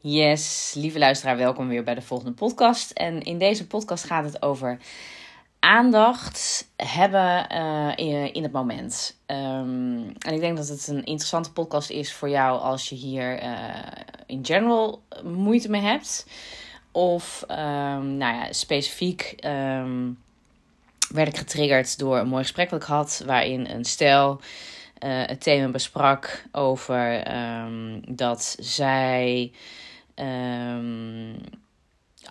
Yes, lieve luisteraar, welkom weer bij de volgende podcast. En in deze podcast gaat het over aandacht hebben uh, in het moment. Um, en ik denk dat het een interessante podcast is voor jou als je hier uh, in general moeite mee hebt. Of um, nou ja, specifiek um, werd ik getriggerd door een mooi gesprek dat ik had, waarin een stel uh, het thema besprak over dat zij um,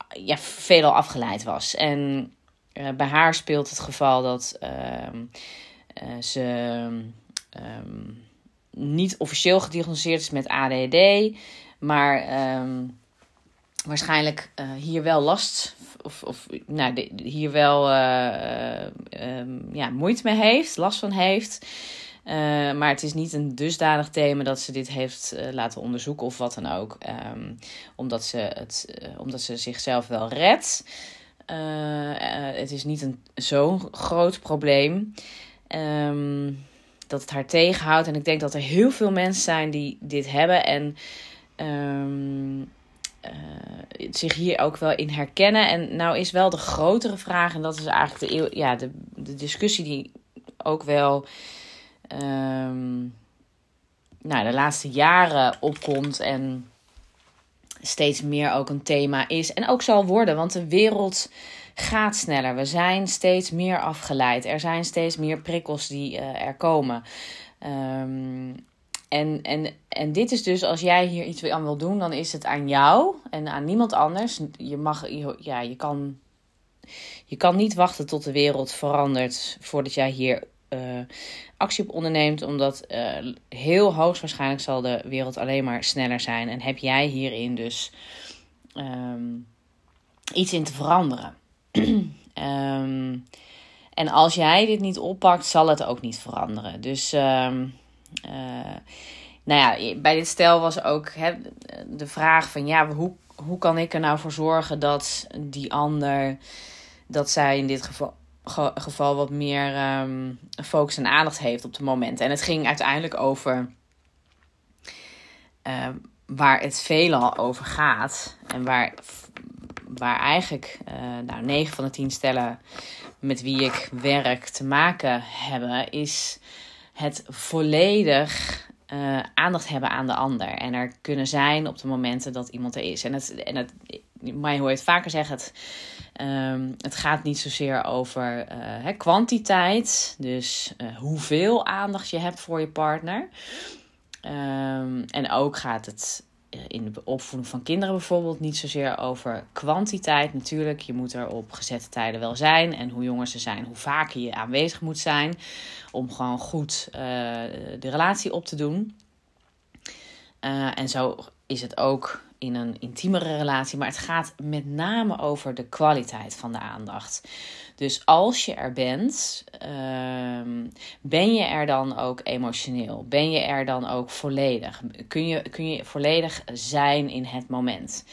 ja, veelal afgeleid was. En uh, bij haar speelt het geval dat uh, uh, ze um, niet officieel gediagnosticeerd is met ADD, maar waarschijnlijk hier wel last of, of nou, hier wel ja, moeite mee heeft, last van heeft. Uh, maar het is niet een dusdanig thema dat ze dit heeft uh, laten onderzoeken of wat dan ook. Um, omdat, ze het, uh, omdat ze zichzelf wel redt. het is niet een zo'n groot probleem um, dat het haar tegenhoudt. En ik denk dat er heel veel mensen zijn die dit hebben en um, zich hier ook wel in herkennen. En nou is wel de grotere vraag, en dat is eigenlijk de, ja, de, de discussie die ook wel um, nou, de laatste jaren opkomt en steeds meer ook een thema is en ook zal worden, want de wereld gaat sneller. We zijn steeds meer afgeleid. Er zijn steeds meer prikkels die uh, er komen. Um, en, en, en dit is dus, als jij hier iets aan wil doen, dan is het aan jou en aan niemand anders. Je mag, je, ja, je kan, je kan niet wachten tot de wereld verandert voordat jij hier uh, actie op onderneemt. Omdat uh, heel hoogstwaarschijnlijk zal de wereld alleen maar sneller zijn. En heb jij hierin dus um, iets in te veranderen. um, en als jij dit niet oppakt, zal het ook niet veranderen. Dus um, uh, nou ja, bij dit stel was ook he, de vraag van ja, hoe, hoe kan ik er nou voor zorgen dat die ander, dat zij in dit geval geval wat meer um, focus en aandacht heeft op het moment. En het ging uiteindelijk over uh, waar het veelal over gaat. En waar, waar eigenlijk uh, nou, 9 van de 10 stellen met wie ik werk te maken hebben, is het volledig uh, aandacht hebben aan de ander. En er kunnen zijn op de momenten dat iemand er is. En het, en het mij hoor je het vaker zeggen, het, um, het gaat niet zozeer over uh, kwantiteit, dus uh, hoeveel aandacht je hebt voor je partner. Um, en ook gaat het eh, in de opvoeding van kinderen bijvoorbeeld niet zozeer over kwantiteit. Natuurlijk, je moet er op gezette tijden wel zijn. En hoe jonger ze zijn, hoe vaker je aanwezig moet zijn. Om gewoon goed de relatie op te doen. En zo is het ook in een intiemere relatie. Maar het gaat met name over de kwaliteit van de aandacht. Dus als je er bent, um, ben je er dan ook emotioneel? Ben je er dan ook volledig? Kun je, kun je volledig zijn in het moment?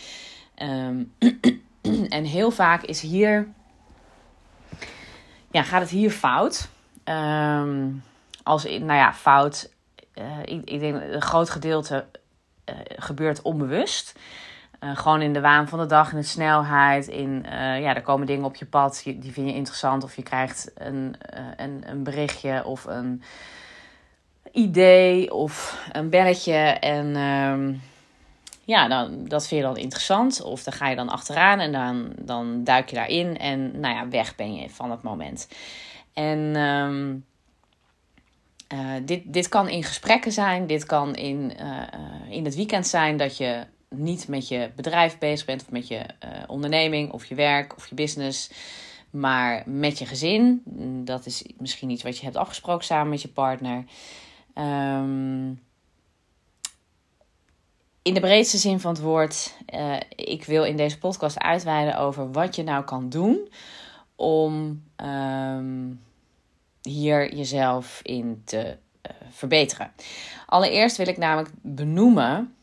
Um, en heel vaak is hier, ja, gaat het hier fout. Um, als, nou ja, fout. Uh, ik, ik denk een groot gedeelte gebeurt onbewust. Uh, gewoon in de waan van de dag, in de snelheid. In, uh, ja, er komen dingen op je pad, die vind je interessant. Of je krijgt een, een, een berichtje of een idee of een belletje. En um, ja, dan, dat vind je dan interessant. Of dan ga je dan achteraan en dan, dan duik je daarin. En nou ja, weg ben je van het moment. En... Um, uh, dit, dit kan in gesprekken zijn, dit kan in, uh, in het weekend zijn dat je niet met je bedrijf bezig bent of met je onderneming of je werk of je business, maar met je gezin. Dat is misschien iets wat je hebt afgesproken samen met je partner. Um, in de breedste zin van het woord, ik wil in deze podcast uitweiden over wat je nou kan doen om. Um, hier jezelf in te uh, verbeteren. Allereerst wil ik namelijk benoemen.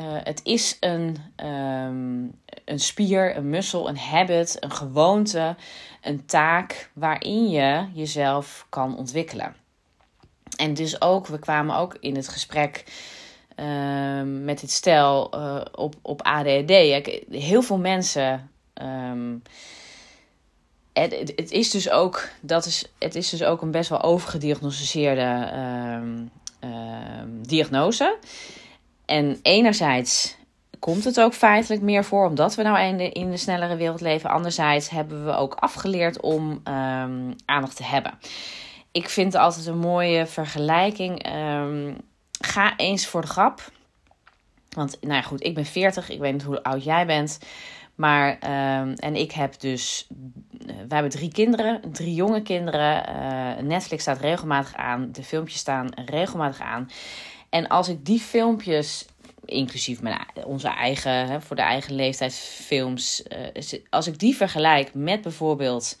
Uh, het is een, um, een spier, een muskel, een habit, een gewoonte, een taak waarin je jezelf kan ontwikkelen. En dus ook, we kwamen ook in het gesprek ehm, met dit stel uh, op, op ADHD. Heel veel mensen. Um, het, het, is dus ook, dat is, het is dus ook een best wel overgediagnosticeerde um, diagnose. En enerzijds komt het ook feitelijk meer voor, omdat we nou in de, in de snellere wereld leven. Anderzijds hebben we ook afgeleerd om um, aandacht te hebben. Ik vind het altijd een mooie vergelijking. Ga eens voor de grap. Want, nou ja, goed, ik ben 40. Ik weet niet hoe oud jij bent. Maar, um, en ik heb dus, uh, we hebben drie kinderen, drie jonge kinderen. Uh, Netflix staat regelmatig aan, de filmpjes staan regelmatig aan. En als ik die filmpjes inclusief mijn, onze eigen, hè, voor de eigen leeftijd films. Uh, als ik die vergelijk met bijvoorbeeld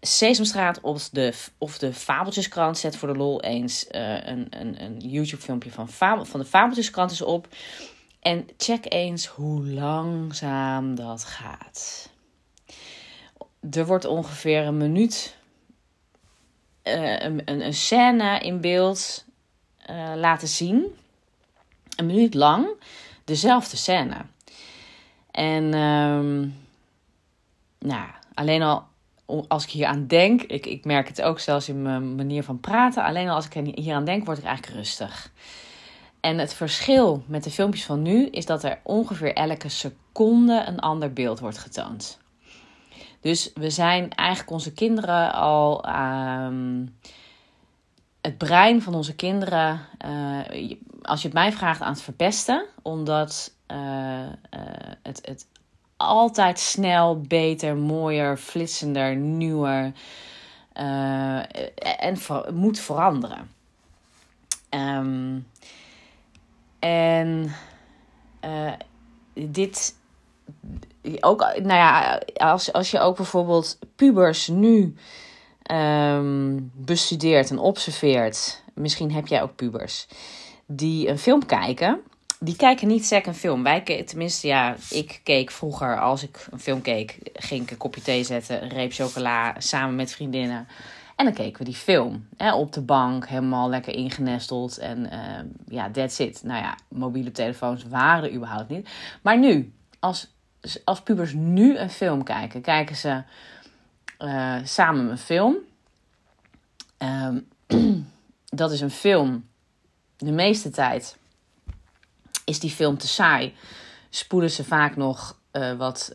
Sesamstraat of de, of de Fabeltjeskrant, zet voor de lol eens een, een, een YouTube filmpje van, van de Fabeltjeskrant eens op. En check eens hoe langzaam dat gaat. Er wordt ongeveer een minuut uh, een, een, een scène in beeld laten zien een minuut lang dezelfde scène. En um, nou, alleen al als ik hier aan denk, ik, ik merk het ook zelfs in mijn manier van praten. Alleen al als ik hier aan denk, word ik eigenlijk rustig. En het verschil met de filmpjes van nu is dat er ongeveer elke seconde een ander beeld wordt getoond. Dus we zijn eigenlijk onze kinderen al. Um, het brein van onze kinderen, uh, als je het mij vraagt, aan het verpesten. Omdat uh, uh, het, het altijd snel, beter, mooier, flitsender, nieuwer en moet veranderen. Um, en dit ook, nou ja, als, als je ook bijvoorbeeld pubers nu um, bestudeert en observeert, misschien heb jij ook pubers, die een film kijken. Die kijken niet sec een film. Wij, tenminste, ja, ik keek vroeger, als ik een film keek, ging ik een kopje thee zetten, een reep chocola, samen met vriendinnen. En dan keken we die film. Hè, op de bank, helemaal lekker ingenesteld. En uh, ja, that's it. Nou ja, mobiele telefoons waren er überhaupt niet. Maar nu, als, als pubers nu een film kijken, kijken ze uh, samen een film. Um, dat is een film. De meeste tijd is die film te saai. Spoelen ze vaak nog uh, wat,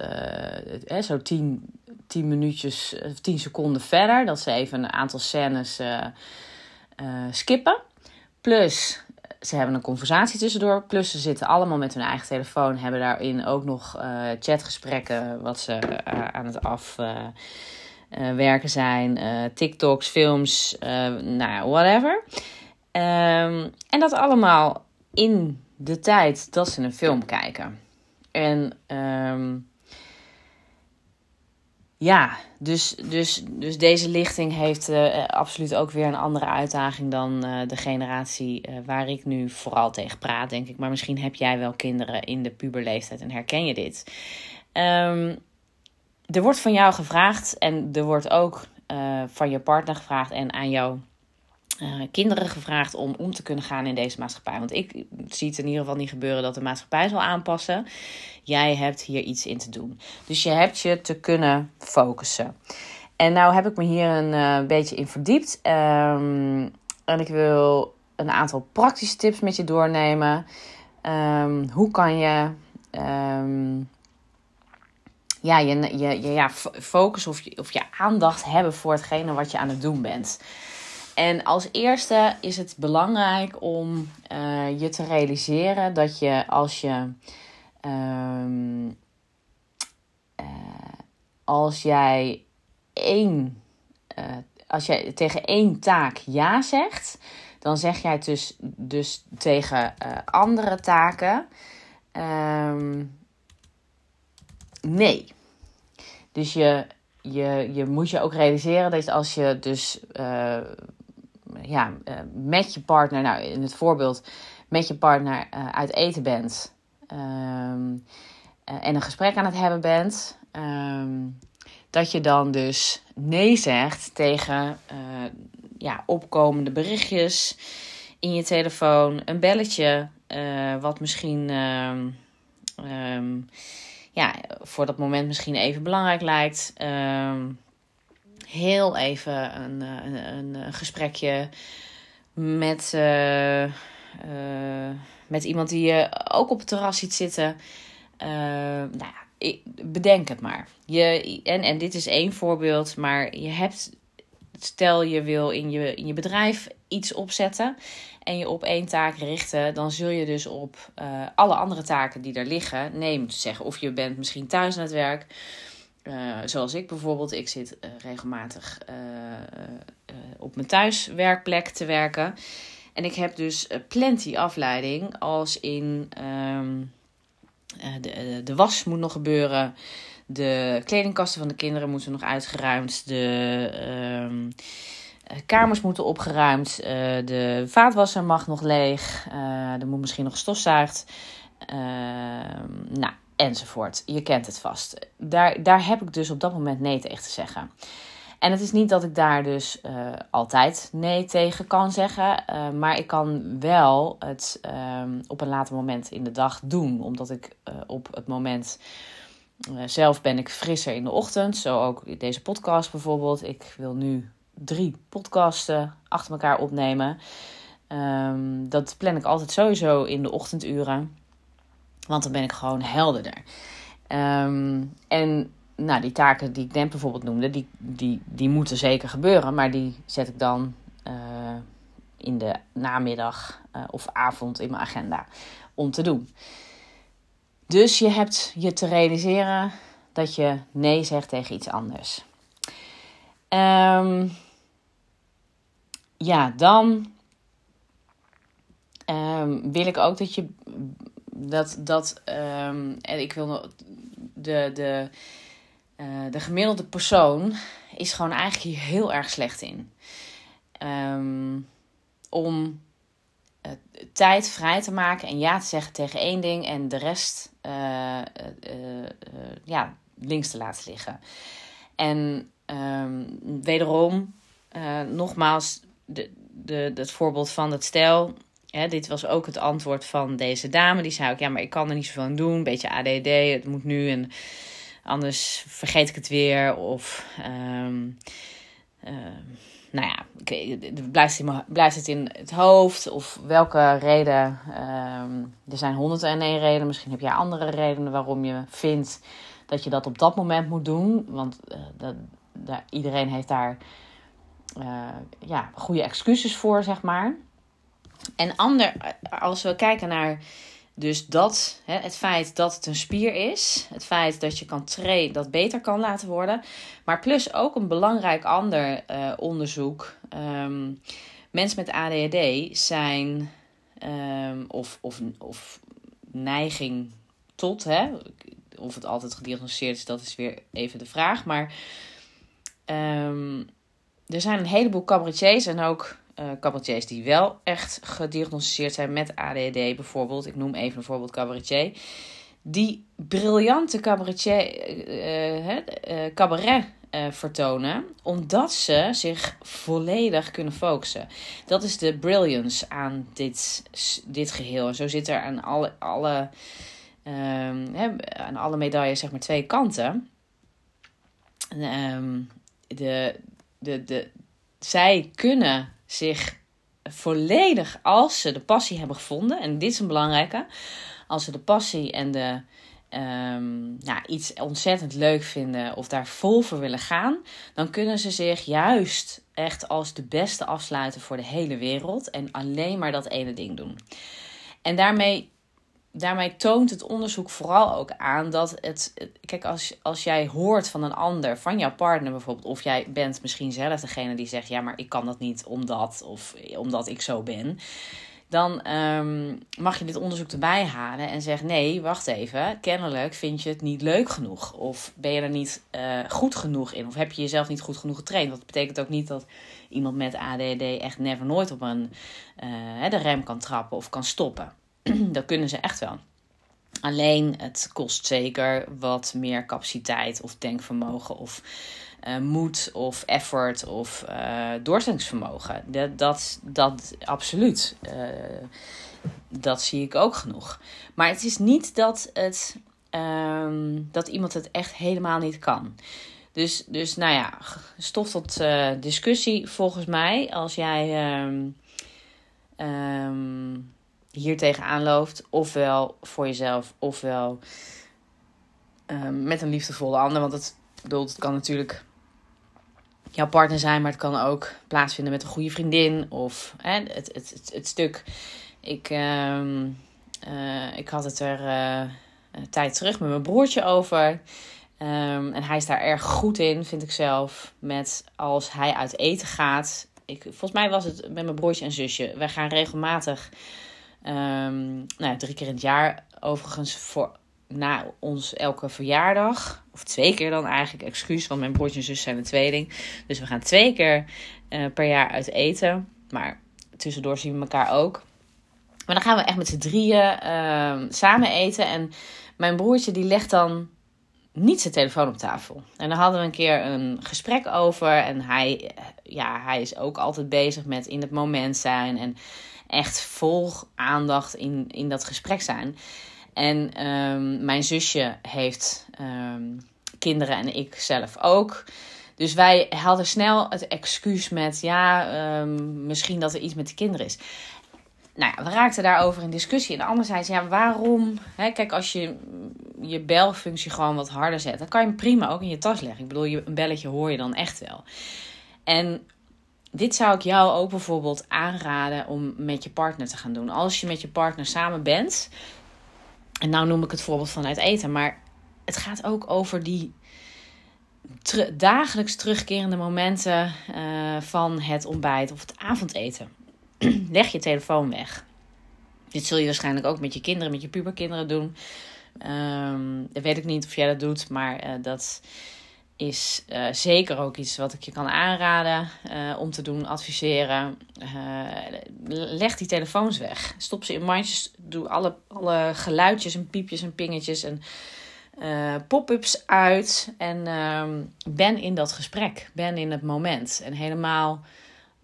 uh, zo 10, 10 minuutjes, 10 seconden verder. Dat ze even een aantal scènes skippen. Plus, ze hebben een conversatie tussendoor. Plus, ze zitten allemaal met hun eigen telefoon. Hebben daarin ook nog chatgesprekken wat ze aan het af uh, werken zijn, TikToks, films, nou ja, whatever. Um, en dat allemaal in de tijd dat ze een film kijken. En um, ja, dus, dus, dus deze lichting heeft absoluut ook weer een andere uitdaging dan de generatie waar ik nu vooral tegen praat, denk ik. Maar misschien heb jij wel kinderen in de puberleeftijd en herken je dit. Um, er wordt van jou gevraagd en er wordt ook van je partner gevraagd en aan jouw uh, kinderen gevraagd om om te kunnen gaan in deze maatschappij. Want ik zie het in ieder geval niet gebeuren dat de maatschappij zal aanpassen. Jij hebt hier iets in te doen. Dus je hebt je te kunnen focussen. En nou heb ik me hier een uh, beetje in verdiept. Um, en ik wil een aantal praktische tips met je doornemen. Um, hoe kan je um, ja, je, je, je ja, focus of je, of je aandacht hebben voor hetgene wat je aan het doen bent. En als eerste is het belangrijk om uh, je te realiseren dat je als je. Um, uh, als jij één. Uh, als jij tegen één taak ja zegt, dan zeg jij dus, dus tegen andere taken. Um, nee. Dus je, je, je moet je ook realiseren dat als je dus ja, uh, met je partner, nou in het voorbeeld, met je partner uh, uit eten bent um, en een gesprek aan het hebben bent, um, dat je dan dus nee zegt tegen ja, opkomende berichtjes in je telefoon, een belletje, wat misschien ehm, ehm, ja, voor dat moment misschien even belangrijk lijkt. Ehm, heel even een, een, een, een gesprekje met, uh, met iemand die je ook op het terras ziet zitten. nou ja, bedenk het maar. Je, en, en dit is één voorbeeld, maar je hebt, stel je wil in je, in je bedrijf iets opzetten en je op één taak richten, dan zul je dus op alle andere taken die er liggen nee moeten zeggen. Of je bent misschien thuis aan het werk. Uh, zoals ik bijvoorbeeld, ik zit uh, regelmatig op mijn thuiswerkplek te werken. En ik heb dus plenty afleiding als in um, de, de was moet nog gebeuren. De kledingkasten van de kinderen moeten nog uitgeruimd. De um, kamers moeten opgeruimd. De vaatwasser mag nog leeg. Er moet misschien nog stofzuigd. Uh, nou, enzovoort. Je kent het vast. Daar, daar heb ik dus op dat moment nee tegen te zeggen. En het is niet dat ik daar dus altijd nee tegen kan zeggen. maar ik kan wel het ehm, op een later moment in de dag doen. Omdat ik op het moment zelf ben ik frisser in de ochtend. Zo ook deze podcast bijvoorbeeld. Ik wil nu drie podcasten achter elkaar opnemen. Um, dat plan ik altijd sowieso in de ochtenduren. Want dan ben ik gewoon helderder. Um, en nou, die taken die ik net bijvoorbeeld noemde, die, die, die moeten zeker gebeuren. Maar die zet ik dan uh, in de namiddag uh, of avond in mijn agenda om te doen. Dus je hebt je te realiseren dat je nee zegt tegen iets anders. Um, ja, dan um, wil ik ook dat je dat dat um, en ik wil de de uh, de gemiddelde persoon is gewoon eigenlijk hier heel erg slecht in. Um, om uh, tijd vrij te maken en ja te zeggen tegen één ding en de rest uh, ja, links te laten liggen. En um, wederom, nogmaals, de, de, het voorbeeld van het stel. Dit was ook het antwoord van deze dame. Die zei ook, ja, maar ik kan er niet zoveel aan doen. Een beetje ADD, het moet nu en anders vergeet ik het weer. Of, um, uh, nou ja, blijft, het in, blijft het in het hoofd? Of welke reden? Um, er zijn honderd en één reden. Misschien heb jij andere redenen waarom je vindt dat je dat op dat moment moet doen. Want uh, dat, iedereen heeft daar uh, ja, goede excuses voor, zeg maar. En ander, als we kijken naar dus dat, het feit dat het een spier is, het feit dat je kan trainen, dat beter kan laten worden, maar plus ook een belangrijk ander uh, onderzoek. Um, mensen met ADHD zijn, um, of, of, of neiging tot, hè, of het altijd gediagnosticeerd is, dat is weer even de vraag, maar um, er zijn een heleboel cabaretiers en ook uh, cabaretiers die wel echt gediagnosticeerd zijn met ADD bijvoorbeeld. Ik noem even een voorbeeld cabaretier. Die briljante cabaretier, uh, uh, cabaret vertonen, omdat ze zich volledig kunnen focussen. Dat is de brilliance aan dit, dit geheel. En zo zit er aan alle, alle, um, aan alle medailles zeg maar twee kanten. Um, de, de, de, zij kunnen zich volledig, als ze de passie hebben gevonden, en dit is een belangrijke, als ze de passie en de, um, nou, iets ontzettend leuk vinden of daar vol voor willen gaan, dan kunnen ze zich juist echt als de beste afsluiten voor de hele wereld en alleen maar dat ene ding doen. En daarmee daarmee toont het onderzoek vooral ook aan dat het. Kijk, als, als jij hoort van een ander, van jouw partner bijvoorbeeld, of jij bent misschien zelf degene die zegt: Ja, maar ik kan dat niet omdat, of omdat ik zo ben. Dan um, mag je dit onderzoek erbij halen en zeggen: Nee, wacht even. Kennelijk vind je het niet leuk genoeg. Of ben je er niet uh, goed genoeg in. Of heb je jezelf niet goed genoeg getraind. Dat betekent ook niet dat iemand met ADD echt never nooit op een, uh, de rem kan trappen of kan stoppen. dat kunnen ze echt wel. Alleen het kost zeker wat meer capaciteit of denkvermogen of uh, moed of effort of uh, doorzettingsvermogen. Dat, dat, dat absoluut. Uh, dat zie ik ook genoeg. Maar het is niet dat, het, um, dat iemand het echt helemaal niet kan. Dus, dus nou ja, stof tot discussie volgens mij. Als jij um, um, hier tegenaan loopt, ofwel voor jezelf, ofwel met een liefdevolle ander. Want het, bedoel, het kan natuurlijk jouw partner zijn, maar het kan ook plaatsvinden met een goede vriendin. Of hè, het, het, het, stuk. Ik, uh, uh, ik had het er uh, een tijd terug met mijn broertje over. Um, en hij is daar erg goed in, vind ik zelf. Met als hij uit eten gaat. Ik, volgens mij was het met mijn broertje en zusje. Wij gaan regelmatig, um, nou, drie keer in het jaar overigens, voor na ons elke verjaardag. Of twee keer dan eigenlijk. Excuus, want mijn broertje en zus zijn een tweeling. Dus we gaan twee keer uh, per jaar uit eten. Maar tussendoor zien we elkaar ook. Maar dan gaan we echt met z'n drieën uh, samen eten. En mijn broertje die legt dan niet zijn telefoon op tafel. En dan hadden we een keer een gesprek over. En hij, ja, hij is ook altijd bezig met in het moment zijn. En echt vol aandacht in, in dat gesprek zijn. En um, mijn zusje heeft um, kinderen en ik zelf ook. Dus wij hadden snel het excuus met ja, um, misschien dat er iets met de kinderen is. Nou ja, we raakten daarover in discussie. En anderzijds, ja, waarom? Hè, kijk, als je je belfunctie gewoon wat harder zet, dan kan je hem prima ook in je tas leggen. Ik bedoel, je, een belletje hoor je dan echt wel. En dit zou ik jou ook bijvoorbeeld aanraden om met je partner te gaan doen. Als je met je partner samen bent, en nou noem ik het voorbeeld vanuit eten, maar het gaat ook over die dagelijks terugkerende momenten uh, van het ontbijt of het avondeten. Leg je telefoon weg. Dit zul je waarschijnlijk ook met je kinderen, met je puberkinderen doen. Dat weet ik niet of jij dat doet, maar uh, dat is uh, zeker ook iets wat ik je kan aanraden uh, om te doen, adviseren. Leg die telefoons weg. Stop ze in mandjes. Doe alle, alle geluidjes en piepjes en pingetjes en pop-ups uit. En um, ben in dat gesprek. Ben in het moment. En helemaal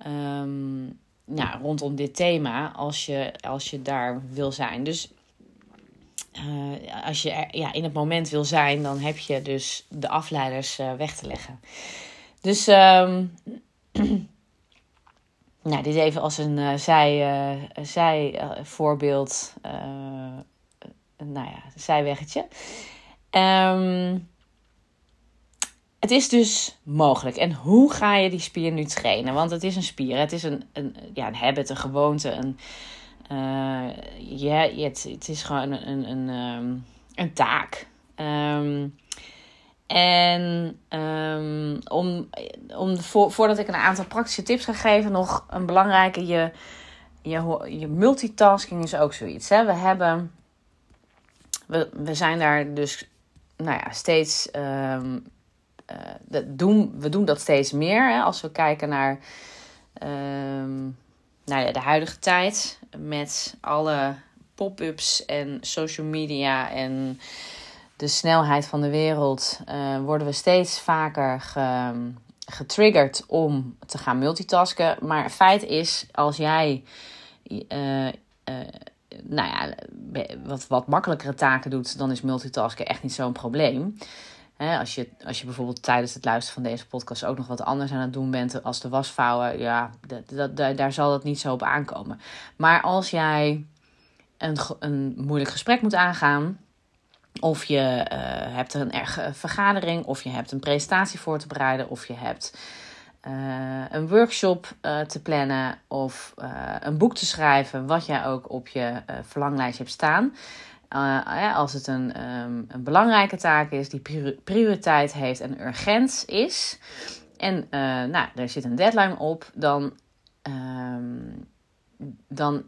um, nou, rondom dit thema als je, als je daar wil zijn. Dus uh, als je ja, in het moment wil zijn, dan heb je dus de afleiders uh, weg te leggen. Dus um, nou, dit even als een uh, zij, zij voorbeeld. nou ja, zijweggetje. Um, het is dus mogelijk. En hoe ga je die spier nu trainen? Want het is een spier. Het is een, een, ja, een habit, een gewoonte, een, uh, het, het is gewoon een, een, een, um, een taak. Um, en um, om, om voor, voordat ik een aantal praktische tips ga geven, nog een belangrijke: je, je, je multitasking is ook zoiets. Hè? We hebben, we, we zijn daar dus, nou ja, steeds. Dat doen, we doen dat steeds meer. Hè? Als we kijken naar. Um, nou de huidige tijd met alle pop-ups en social media en de snelheid van de wereld uh, worden we steeds vaker ge, getriggerd om te gaan multitasken. Maar feit is, als jij uh, nou ja, wat, wat makkelijkere taken doet, dan is multitasken echt niet zo'n probleem als, je, als je bijvoorbeeld tijdens het luisteren van deze podcast ook nog wat anders aan het doen bent als de wasvouwen, ja, dat, dat, daar zal het niet zo op aankomen. Maar als jij een, een moeilijk gesprek moet aangaan, of je uh, hebt een erge vergadering, of je hebt een presentatie voor te bereiden, of je hebt uh, een workshop uh, te plannen, of een boek te schrijven, wat jij ook op je verlanglijst hebt staan uh, als het een, um, een, belangrijke taak is, die prioriteit heeft en urgent is. En uh, nou, er zit een deadline op, dan, um, dan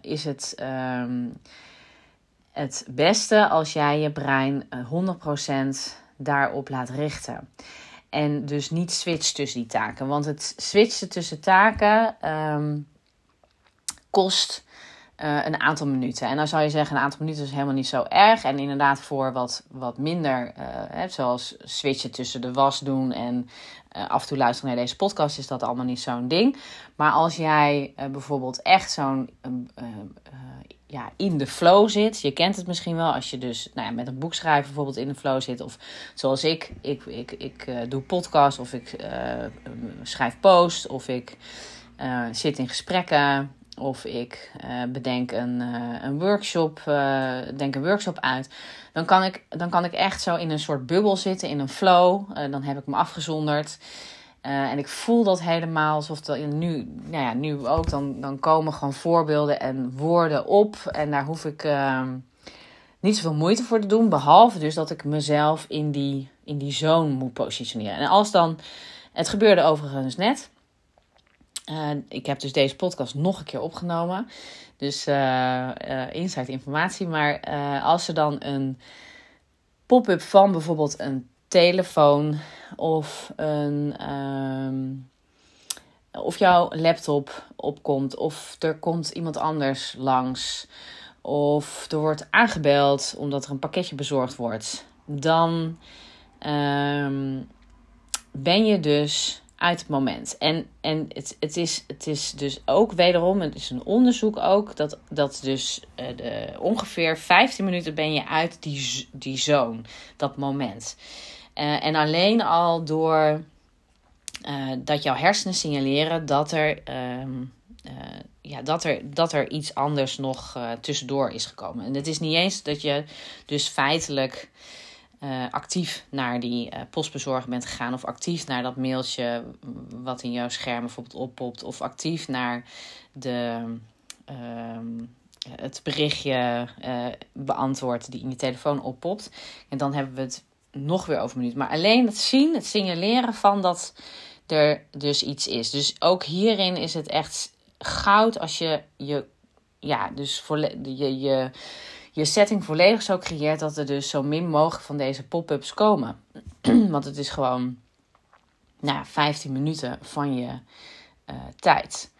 is het um, het beste als jij je brein 100% daarop laat richten. En dus niet switcht tussen die taken. Want het switchen tussen taken kost uh, een aantal minuten. En dan zou je zeggen, een aantal minuten is helemaal niet zo erg. En inderdaad voor wat, wat minder, uh, zoals switchen tussen de was doen en uh, af en toe luisteren naar deze podcast, is dat allemaal niet zo'n ding. Maar als jij bijvoorbeeld echt zo'n ja, in de flow zit. Je kent het misschien wel als je dus nou ja, met een boek schrijven bijvoorbeeld in de flow zit. Of zoals ik, ik, ik, ik doe podcast of ik schrijf post of ik zit in gesprekken. Of ik uh, bedenk een, uh, een workshop, uh, denk een workshop uit. Dan kan, ik, dan kan ik echt zo in een soort bubbel zitten, in een flow. dan heb ik me afgezonderd. en ik voel dat helemaal alsof dat nu, nou ja, nu ook. Dan, dan komen gewoon voorbeelden en woorden op. En daar hoef ik ehm, niet zoveel moeite voor te doen. Behalve dus dat ik mezelf in die, in die zone moet positioneren. En als dan, het gebeurde overigens net. Uh, ik heb dus deze podcast nog een keer opgenomen. Dus uh, uh, insight informatie. Maar als er dan een pop-up van bijvoorbeeld een telefoon of een. Um, of jouw laptop opkomt, of er komt iemand anders langs, of er wordt aangebeld omdat er een pakketje bezorgd wordt, dan um, ben je dus uit het moment. En, en het, het, is, het is dus ook wederom, het is een onderzoek ook, dat, dat dus uh, de, ongeveer 15 minuten ben je uit die, die zone, dat moment. Uh, en alleen al door uh, dat jouw hersenen signaleren dat er, um, ja, dat er, dat er iets anders nog tussendoor is gekomen. En het is niet eens dat je dus feitelijk uh, actief naar die uh, postbezorger bent gegaan. Of actief naar dat mailtje wat in jouw scherm bijvoorbeeld oppopt. Of actief naar de, uh, het berichtje uh, beantwoord die in je telefoon oppopt. En dan hebben we het nog weer over minuut. Maar alleen het zien, het signaleren van dat er dus iets is. Dus ook hierin is het echt goud als je je, ja, dus voor je, je je setting volledig zo creëert dat er dus zo min mogelijk van deze pop-ups komen. Want het is gewoon nou, 15 minuten van je uh, tijd.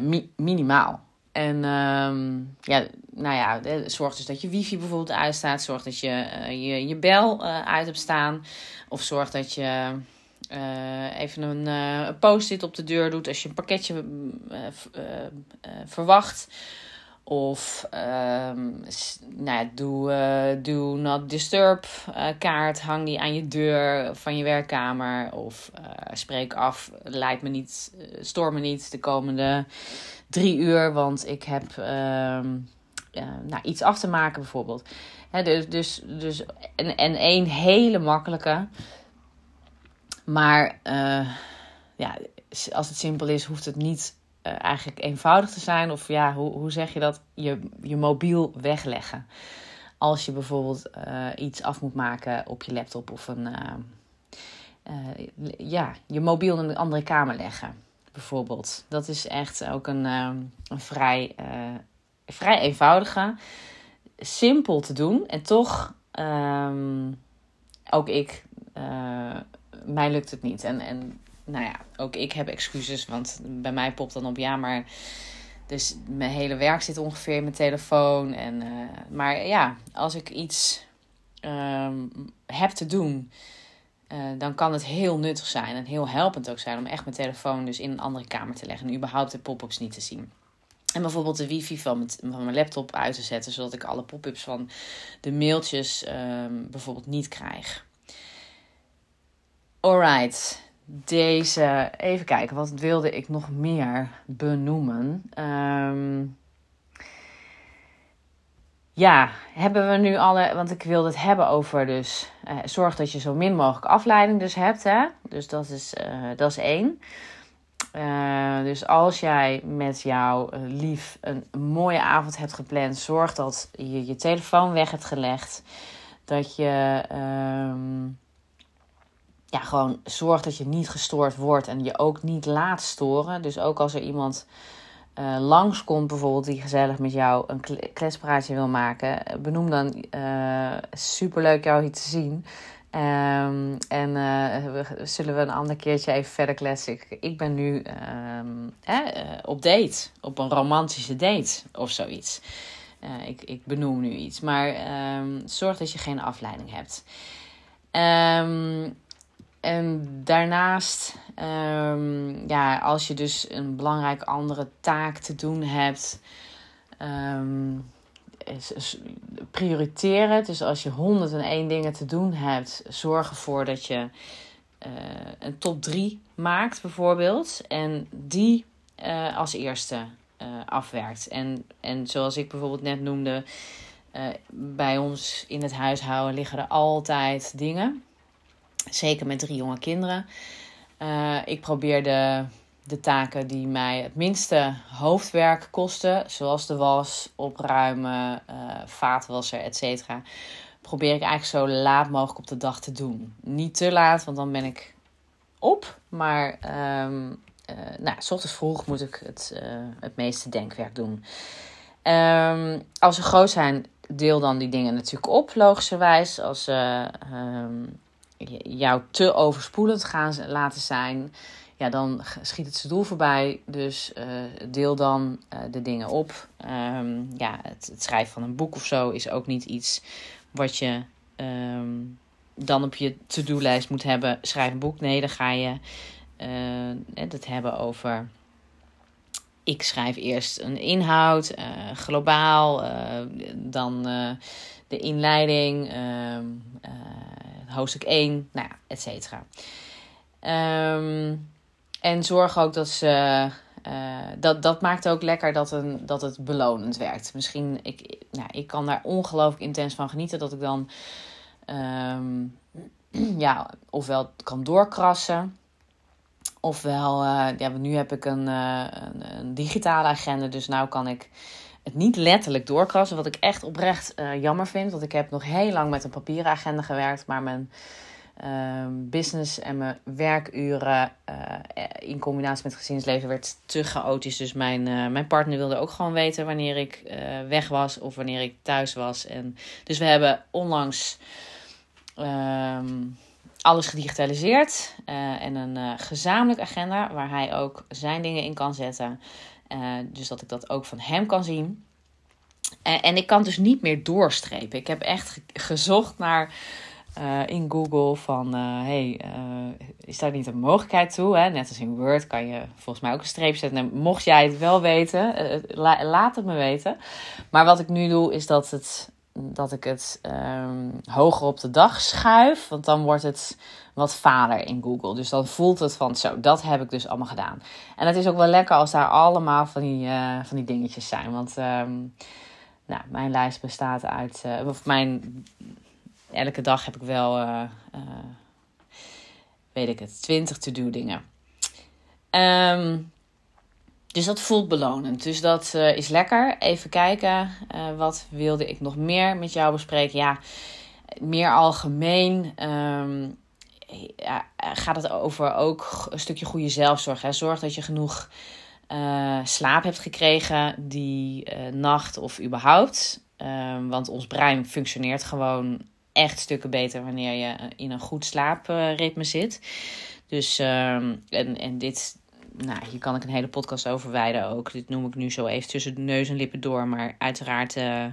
Mi minimaal. En um, ja, nou ja, zorg dus dat je wifi bijvoorbeeld uitstaat. Zorg dat je je, je bel uit hebt staan. Of zorg dat je even een post-it op de deur doet als je een pakketje verwacht. Of um, nou ja, doe uh, do not disturb uh, kaart. Hang die aan je deur van je werkkamer. Of uh, spreek af. Leid me niet, stoor me niet de komende drie uur. Want ik heb um, nou, iets af te maken bijvoorbeeld. Dus, dus, dus, en, en één hele makkelijke. Maar ja, als het simpel is, hoeft het niet eigenlijk eenvoudig te zijn. Of ja, hoe, hoe zeg je dat? Je, je mobiel wegleggen. Als je bijvoorbeeld uh, iets af moet maken op je laptop of een. Uh, ja, je mobiel in een andere kamer leggen. Bijvoorbeeld. Dat is echt ook een, een vrij, vrij eenvoudige. Simpel te doen. En toch, um, ook ik, mij lukt het niet. En, en nou ja, ook ik heb excuses, want bij mij popt dan op ja, maar. Dus mijn hele werk zit ongeveer in mijn telefoon. En, uh, maar ja, als ik iets um, heb te doen, uh, dan kan het heel nuttig zijn en heel helpend ook zijn om echt mijn telefoon dus in een andere kamer te leggen en überhaupt de pop-ups niet te zien. En bijvoorbeeld de wifi van mijn, van mijn laptop uit te zetten, zodat ik alle pop-ups van de mailtjes um, bijvoorbeeld niet krijg. Alright, deze. Even kijken, wat wilde ik nog meer benoemen? Um, ja, hebben we nu alle. Want ik wilde het hebben over dus. Uh, zorg dat je zo min mogelijk afleiding dus hebt. Hè? Dus dat is, uh, dat is één. Uh, dus als jij met jouw lief een mooie avond hebt gepland, zorg dat je je telefoon weg hebt gelegd. Dat je. Um, ja, gewoon zorg dat je niet gestoord wordt en je ook niet laat storen. Dus ook als er iemand uh, langskomt, bijvoorbeeld, die gezellig met jou een kletspraatje wil maken, benoem dan uh, superleuk jou hier te zien. Ehm, en uh, zullen we een ander keertje even verder kletsen. Ik, ben nu um, op date, op een romantische date of zoiets. Ik, ik benoem nu iets, maar um, zorg dat je geen afleiding hebt. En daarnaast, ja, als je dus een belangrijk andere taak te doen hebt prioriteren. Dus als je 101 dingen te doen hebt, zorg ervoor dat je uh, een top 3 maakt, bijvoorbeeld. En die uh, als eerste uh, afwerkt. En, en zoals ik bijvoorbeeld net noemde, bij ons in het huishouden liggen er altijd dingen. Zeker met drie jonge kinderen. ik probeer de taken die mij het minste hoofdwerk kosten, zoals de was, opruimen, uh, vaatwasser, etc., probeer ik eigenlijk zo laat mogelijk op de dag te doen. Niet te laat, want dan ben ik op, maar um, nou, s ochtends vroeg moet ik het, het meeste denkwerk doen. Um, als ze groot zijn, deel dan die dingen natuurlijk op, logischerwijs. Als ze um, jou te overspoelend gaan laten zijn, ja, dan schiet het zijn doel voorbij. Dus uh, deel dan uh, de dingen op. Um, ja, het, schrijven van een boek of zo is ook niet iets wat je um, dan op je to-do-lijst moet hebben. Schrijf een boek. Nee, dan ga je uh, het hebben over. Ik schrijf eerst een inhoud, globaal, dan de inleiding, hoofdstuk 1, nou ja, et cetera. Um, en zorg ook dat ze. Uh, dat, dat maakt ook lekker dat, een, dat het belonend werkt. Misschien, ik, nou, ik kan daar ongelooflijk intens van genieten. Dat ik dan, um, ja, ofwel kan doorkrassen. Ofwel, uh, ja, nu heb ik een, uh, een, een, digitale agenda. Dus nu kan ik het niet letterlijk doorkrassen. Wat ik echt oprecht jammer vind. Want ik heb nog heel lang met een papieren agenda gewerkt. Maar mijn Ehm, business en mijn werkuren uh, in combinatie met gezinsleven werd te chaotisch. Dus mijn, uh, mijn partner wilde ook gewoon weten wanneer ik uh, weg was of wanneer ik thuis was. En, dus we hebben onlangs um, alles gedigitaliseerd en een gezamenlijk agenda waar hij ook zijn dingen in kan zetten. Dus dat ik dat ook van hem kan zien. en ik kan dus niet meer doorstrepen. Ik heb echt gezocht naar uh, in Google van hey, is daar niet een mogelijkheid toe? Hè? Net als in Word kan je volgens mij ook een streep zetten. En mocht jij het wel weten, la laat het me weten. Maar wat ik nu doe is dat, het, dat ik het um, hoger op de dag schuif. Want dan wordt het wat vader in Google. Dus dan voelt het van zo, dat heb ik dus allemaal gedaan. En het is ook wel lekker als daar allemaal van die, van die dingetjes zijn. Want um, nou, mijn lijst bestaat uit, of mijn elke dag heb ik wel, uh, weet ik het, 20 to-do dingen. Um, dus dat voelt belonend. Dus dat uh, is lekker. Even kijken, wat wilde ik nog meer met jou bespreken? Ja, meer algemeen. Ja, gaat het over ook een stukje goede zelfzorg. Hè? Zorg dat je genoeg slaap hebt gekregen die nacht of überhaupt. Um, want ons brein functioneert gewoon echt stukken beter wanneer je in een goed slaapritme zit. Dus, ehm, en, en dit, nou, hier kan ik een hele podcast over wijden ook. Dit noem ik nu zo even tussen de neus en lippen door. Maar uiteraard, uh,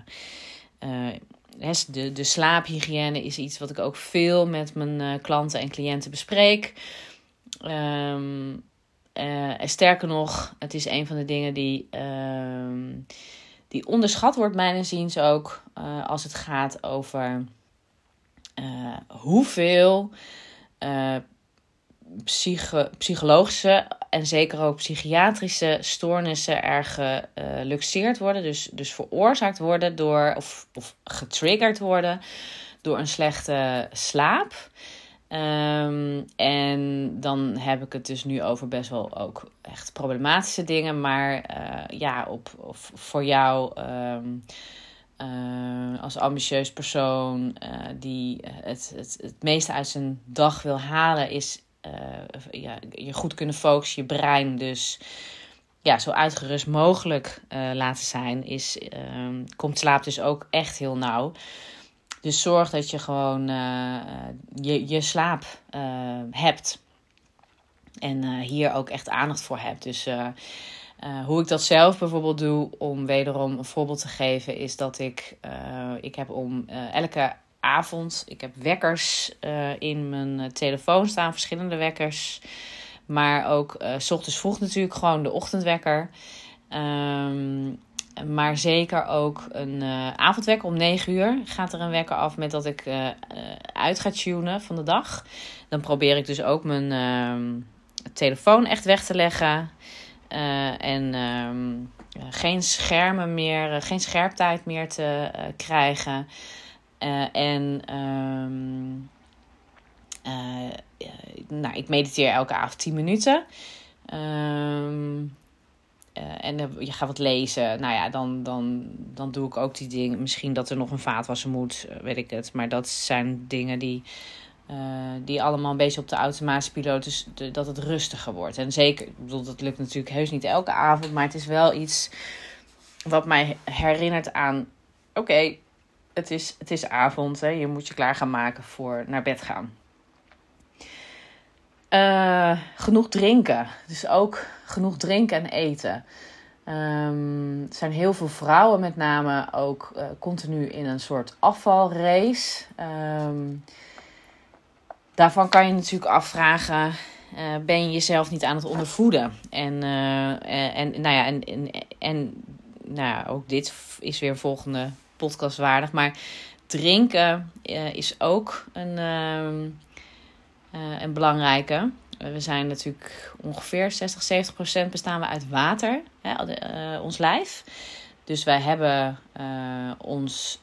de, de slaaphygiëne is iets wat ik ook veel met mijn uh, klanten en cliënten bespreek. Um, sterker nog, het is een van de dingen die, uh, die onderschat wordt, mijn inziens ook, als het gaat over hoeveel psychologische en zeker ook psychiatrische stoornissen er geluxeerd worden. Dus, dus veroorzaakt worden door, of, of getriggerd worden door een slechte slaap. Um, en dan heb ik het dus nu over best wel ook echt problematische dingen. Maar uh, ja, op, voor jou. Um, uh, als ambitieus persoon die het, het, het meeste uit zijn dag wil halen, is uh, ja, je goed kunnen focussen, je brein dus ja, zo uitgerust mogelijk laten zijn, is, komt slaap dus ook echt heel nauw. Dus zorg dat je gewoon je, je slaap hebt. En hier ook echt aandacht voor hebt. Dus hoe ik dat zelf bijvoorbeeld doe, om wederom een voorbeeld te geven, is dat ik, ik heb om elke avond. Ik heb wekkers uh, in mijn eh, telefoon staan, verschillende wekkers. Maar ook uh, s ochtends vroeg natuurlijk gewoon de ochtendwekker. Um, maar zeker ook een avondwekker om 9 uur gaat er een wekker af met dat ik uit ga tunen van de dag. Dan probeer ik dus ook mijn uh, telefoon echt weg te leggen. en um, geen schermen meer, geen scherptijd meer te krijgen. Uh, en um, uh, nou, ik mediteer elke avond 10 minuten. Um, uh, en je gaat wat lezen. Nou ja, dan, dan, dan doe ik ook die dingen. Misschien dat er nog een vaatwasser moet, weet ik het. Maar dat zijn dingen die, die allemaal een beetje op de automatische piloot. Dus dat het rustiger wordt. En zeker, ik bedoel, dat lukt natuurlijk heus niet elke avond. Maar het is wel iets wat mij herinnert aan... Oké, het is, het is avond. Hè? Je moet je klaar gaan maken voor naar bed gaan. Uh, genoeg drinken. Dus ook genoeg drinken en eten. Um, er zijn heel veel vrouwen met name ook uh, continu in een soort afvalrace. Um, daarvan kan je natuurlijk afvragen... Uh, ben je jezelf niet aan het ondervoeden? En, en, nou ja, en, en, en nou ja, ook dit is weer een volgende podcast waardig. Maar drinken uh, is ook een, uh, uh, een belangrijke. We zijn natuurlijk ongeveer 60, 70 procent bestaan we uit water, hè, ons lijf. Dus wij hebben ons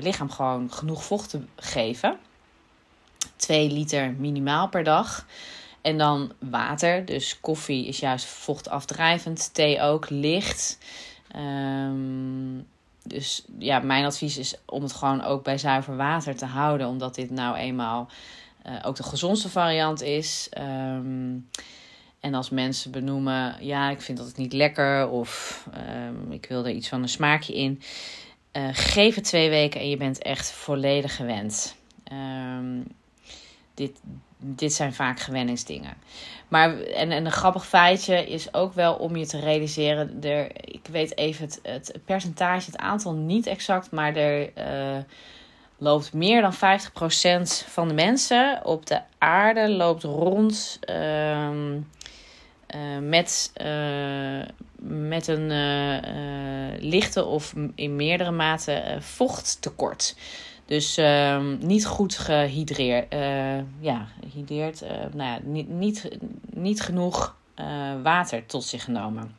lichaam gewoon genoeg vocht te geven. 2 liter minimaal per dag. En dan water. Dus koffie is juist vochtafdrijvend. Thee ook licht. Um, dus ja, mijn advies is om het gewoon ook bij zuiver water te houden, omdat dit nou eenmaal uh, ook de gezondste variant is. Um, en als mensen benoemen, ja, ik vind dat het niet lekker of um, ik wil er iets van een smaakje in, uh, geef het twee weken en je bent echt volledig gewend. Um, dit, dit zijn vaak gewenningsdingen. Maar, en, en een grappig feitje is ook wel om je te realiseren. Er, ik weet even het, het percentage, het aantal niet exact, maar er uh, loopt meer dan 50% van de mensen op de aarde loopt rond uh, uh, met, uh, met een lichte of in meerdere mate vochttekort. Dus uh, niet goed gehydreerd. Uh, ja, hydreerd. Uh, nou ja, niet, niet, niet genoeg uh, water tot zich genomen.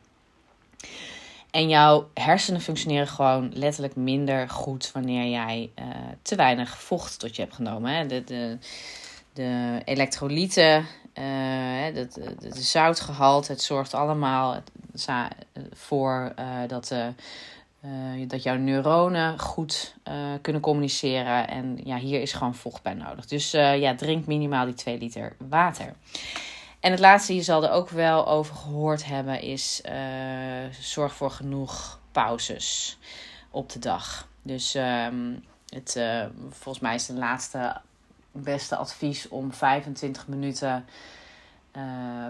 En jouw hersenen functioneren gewoon letterlijk minder goed wanneer jij te weinig vocht tot je hebt genomen. Hè? De, de, de elektrolyten, de, zoutgehalte, het zorgt allemaal voor dat de uh, dat jouw neuronen goed uh, kunnen communiceren. En ja, hier is gewoon vocht bij nodig. Dus uh, ja, drink minimaal die 2 liter water. En het laatste, je zal er ook wel over gehoord hebben, is zorg voor genoeg pauzes op de dag. Dus um, het, volgens mij is het laatste beste advies om 25 minuten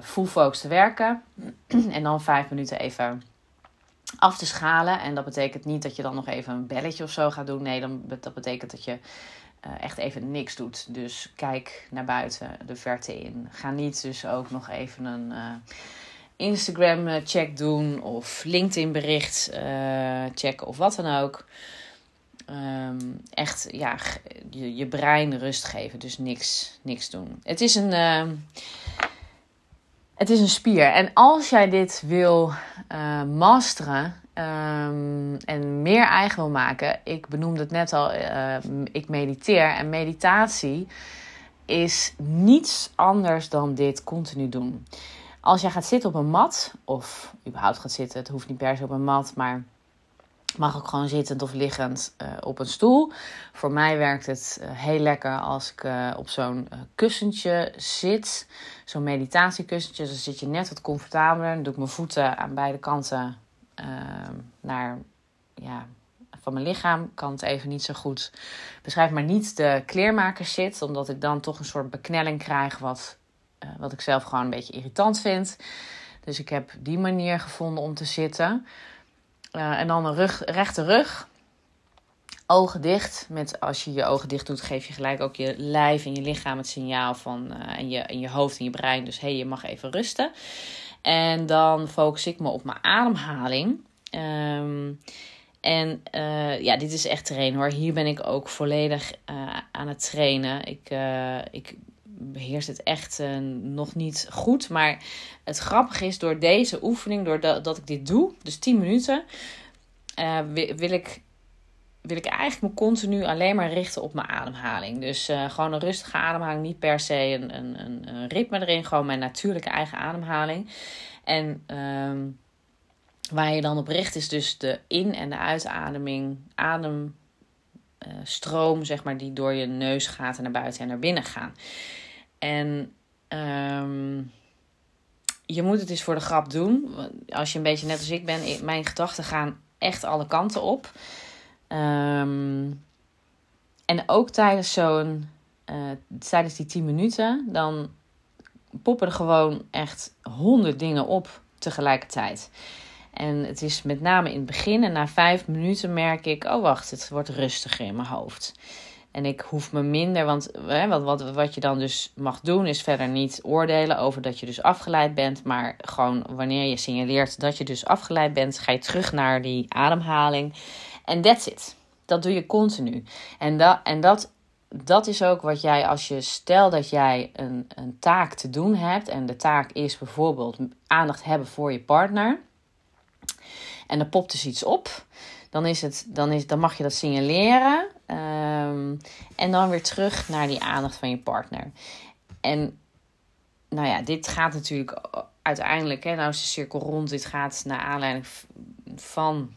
full focus te werken. en dan 5 minuten even af te schalen. En dat betekent niet dat je dan nog even een belletje of zo gaat doen. Nee, dan, dat betekent dat je uh, echt even niks doet. Dus kijk naar buiten, de verte in. Ga niet dus ook nog even een uh, Instagram check doen of LinkedIn bericht checken of wat dan ook. Um, echt ja, je, je brein rust geven. Dus niks, niks doen. Het is een het is een spier. En als jij dit wil uh, masteren um, en meer eigen wil maken, ik benoemde het net al, uh, ik mediteer. En meditatie is niets anders dan dit continu doen. Als jij gaat zitten op een mat, of überhaupt gaat zitten, het hoeft niet per se op een mat, maar Mag ook gewoon zittend of liggend uh, op een stoel. Voor mij werkt het uh, heel lekker als ik uh, op zo'n kussentje zit. Zo'n meditatiekussentje. Dan zit je net wat comfortabeler. Dan doe ik mijn voeten aan beide kanten ehm, naar, ja, van mijn lichaam. Kan het even niet zo goed beschrijven, maar niet de kleermakers zit, omdat ik dan toch een soort beknelling krijg, wat, wat ik zelf gewoon een beetje irritant vind. Dus ik heb die manier gevonden om te zitten. Uh, en dan een rug, rechte rug. Ogen dicht. Met, als je je ogen dicht doet, geef je gelijk ook je lijf en je lichaam het signaal van. Uh, en, je, en je hoofd en je brein. Dus hé, hey, je mag even rusten. En dan focus ik me op mijn ademhaling. Um, en uh, ja, dit is echt trainen hoor. Hier ben ik ook volledig aan het trainen. Ik, ik beheers het echt nog niet goed. Maar het grappige is, door deze oefening, doordat dat ik dit doe, dus 10 minuten, wil, wil, ik, wil ik eigenlijk me continu alleen maar richten op mijn ademhaling. Dus gewoon een rustige ademhaling, niet per se een, een, een, ritme erin, gewoon mijn natuurlijke eigen ademhaling. En um, waar je dan op richt is dus de in- en de uitademing, ademstroom, zeg maar, die door je neus gaat en naar buiten en naar binnen gaan. En um, je moet het dus voor de grap doen. Als je een beetje net als ik ben, mijn gedachten gaan echt alle kanten op. Um, en ook tijdens zo'n, uh, tijdens die 10 minuten, dan poppen er gewoon echt honderd dingen op tegelijkertijd. En het is met name in het begin en na vijf minuten merk ik: oh wacht, het wordt rustiger in mijn hoofd. En ik hoef me minder, want hè, wat, wat, wat je dan dus mag doen, is verder niet oordelen over dat je dus afgeleid bent. Maar gewoon wanneer je signaleert dat je dus afgeleid bent, ga je terug naar die ademhaling. En that's it. Dat doe je continu. En, dat en dat, dat is ook wat jij, als je stel dat jij een, een taak te doen hebt. En de taak is bijvoorbeeld aandacht hebben voor je partner en er popt dus iets op, dan, is het, dan, is, dan mag je dat signaleren. Um, en dan weer terug naar die aandacht van je partner. En nou ja, dit gaat natuurlijk uiteindelijk, hè, nou is de cirkel rond. Dit gaat naar aanleiding van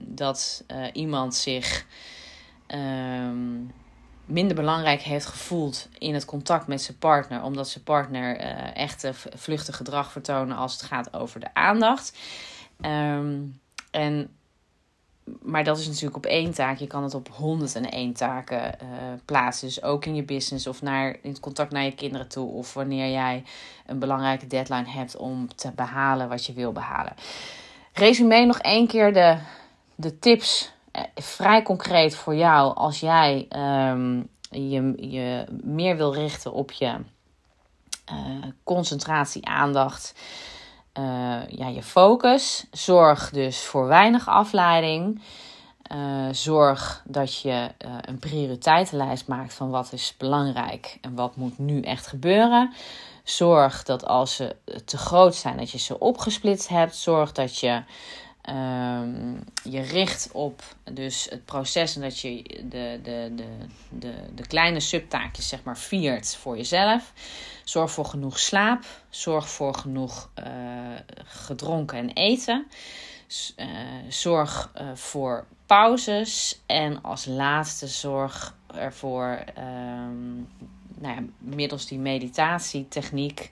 dat uh, iemand zich um, minder belangrijk heeft gevoeld in het contact met zijn partner, omdat zijn partner uh, echt vluchtig gedrag vertonen als het gaat over de aandacht. Um, en, maar dat is natuurlijk op één taak. Je kan het op 101 taken uh, plaatsen. Dus ook in je business of naar, in contact naar je kinderen toe. Of wanneer jij een belangrijke deadline hebt om te behalen wat je wil behalen. Resume nog één keer de, de tips. Uh, vrij concreet voor jou als jij um, je, je meer wil richten op je uh, concentratie, aandacht uh, ja, je focus. Zorg dus voor weinig afleiding. Uh, zorg dat je uh, een prioriteitenlijst maakt van wat is belangrijk en wat moet nu echt gebeuren. Zorg dat als ze te groot zijn, dat je ze opgesplitst hebt. Zorg dat je um, je richt op dus het proces en dat je de, de, de, de, de kleine subtaakjes zeg maar viert voor jezelf. Zorg voor genoeg slaap. Zorg voor genoeg uh, gedronken en eten. Uh, zorg uh, voor pauzes. En als laatste zorg ervoor, um, nou ja, middels die meditatietechniek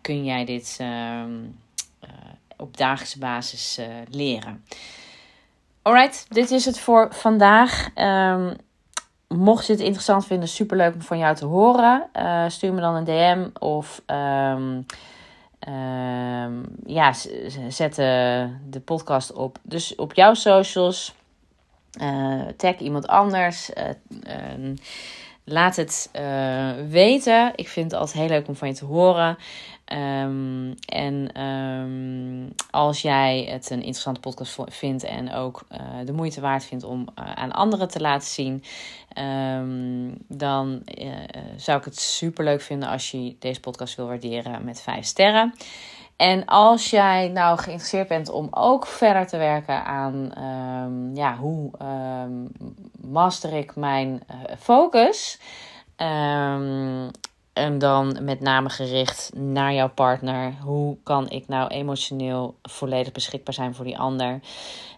kun jij dit um, op dagelijkse basis leren. Alright, dit is het voor vandaag. Um, mocht je het interessant vinden, superleuk om van jou te horen. Uh, stuur me dan een DM of um, um, ja, zet de, podcast op, dus op jouw socials. Uh, tag iemand anders. Laat het weten. Ik vind het altijd heel leuk om van je te horen. Um, en um, als jij het een interessante podcast vindt en ook uh, de moeite waard vindt om uh, aan anderen te laten zien, um, dan zou ik het super leuk vinden als je deze podcast wil waarderen met 5 sterren. En als jij nou geïnteresseerd bent om ook verder te werken aan ja, hoe master ik mijn focus. Um, en dan met name gericht naar jouw partner. Hoe kan ik nou emotioneel volledig beschikbaar zijn voor die ander?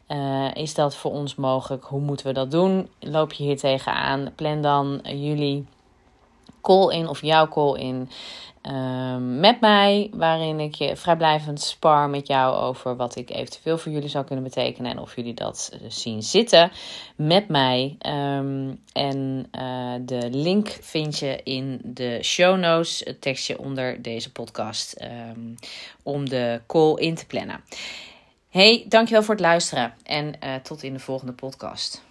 Uh, is dat voor ons mogelijk? Hoe moeten we dat doen? Loop je hier tegenaan? Plan dan jullie call in of jouw call in Ehm, met mij, waarin ik je vrijblijvend spar met jou over wat ik eventueel voor jullie zou kunnen betekenen en of jullie dat eh, zien zitten met mij. Ehm, en uh, de link vind je in de show notes, het tekstje onder deze podcast, um, om de call in te plannen. Hey, dankjewel voor het luisteren en uh, tot in de volgende podcast.